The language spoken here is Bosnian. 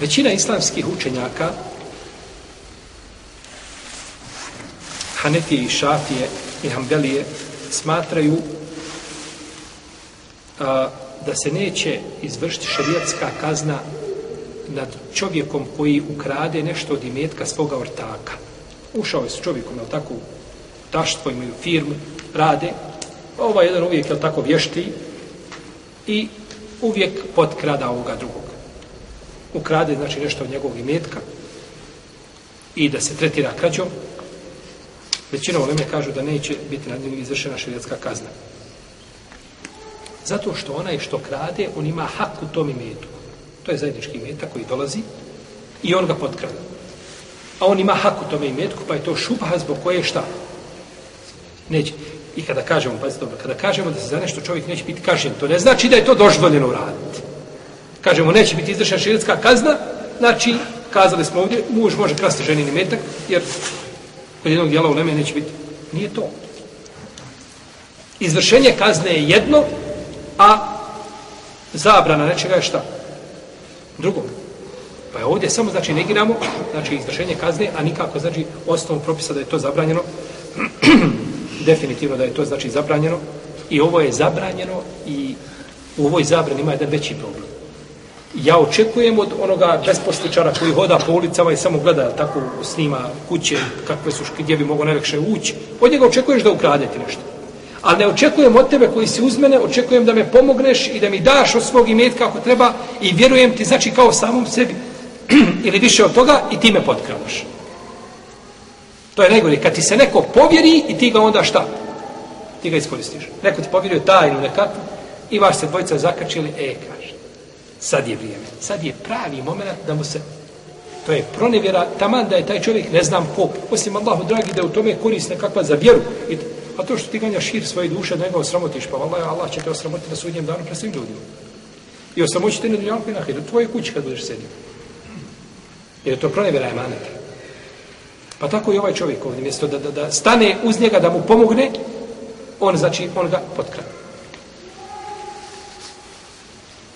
Većina islamskih učenjaka Hanefije i Šafije i Hanbelije smatraju da se neće izvršiti šerijatska kazna nad čovjekom koji ukrade nešto od imetka svoga ortaka. Ušao je s čovjekom, jel tako, taštvo imaju firmu, rade, ovaj jedan uvijek, jel tako, vješti i uvijek potkrada ovoga drugog ukrade znači nešto od njegovog imetka i da se tretira krađom, većina ovome kažu da neće biti nad njim izvršena šerijatska kazna. Zato što onaj što krade, on ima hak u tom imetu. To je zajednički imetak koji dolazi i on ga potkrada. A on ima hak u tome imetku, pa je to šubha zbog koje šta? Neće. I kada kažemo, pazite dobro, kada kažemo da se za nešto čovjek neće biti kažnjen, to ne znači da je to dožvoljeno raditi kažemo neće biti izvršena širitska kazna, znači kazali smo ovdje, muž može krasti ženini metak, jer kod jednog dijela u Leme neće biti. Nije to. Izvršenje kazne je jedno, a zabrana nečega je šta? Drugo. Pa je ovdje samo, znači, negiramo, znači, izvršenje kazne, a nikako, znači, osnovu propisa da je to zabranjeno, definitivno da je to, znači, zabranjeno, i ovo je zabranjeno i u ovoj zabrani ima jedan veći problem ja očekujem od onoga besposličara koji hoda po ulicama i samo gleda, tako snima kuće, kakve su, gdje bi mogao najlakše ući, od njega očekuješ da ti nešto. Ali ne očekujem od tebe koji si uz mene, očekujem da me pomogneš i da mi daš od svog imetka ako treba i vjerujem ti, znači kao samom sebi, ili više od toga i ti me potkravaš. To je najgore. Kad ti se neko povjeri i ti ga onda šta? Ti ga iskoristiš. Neko ti povjerio ili nekako i vas se dvojica zakačili, e, Sad je vrijeme. Sad je pravi moment da mu se... To je pronevjera, taman da je taj čovjek ne znam ko. Osim Allahu dragi da je u tome korisne kakva za vjeru. A to što ti ganja šir svoje duše da njega osramotiš, pa Allah, Allah će te osramotiti na sudnjem danu pred svim ljudima. I osramoći te na dunjalku i na hiru. kući kad budeš sedio. Jer je to pronevjera maneta. Pa tako i ovaj čovjek ovdje, mjesto da, da, stane uz njega da mu pomogne, on znači, on ga potkrati.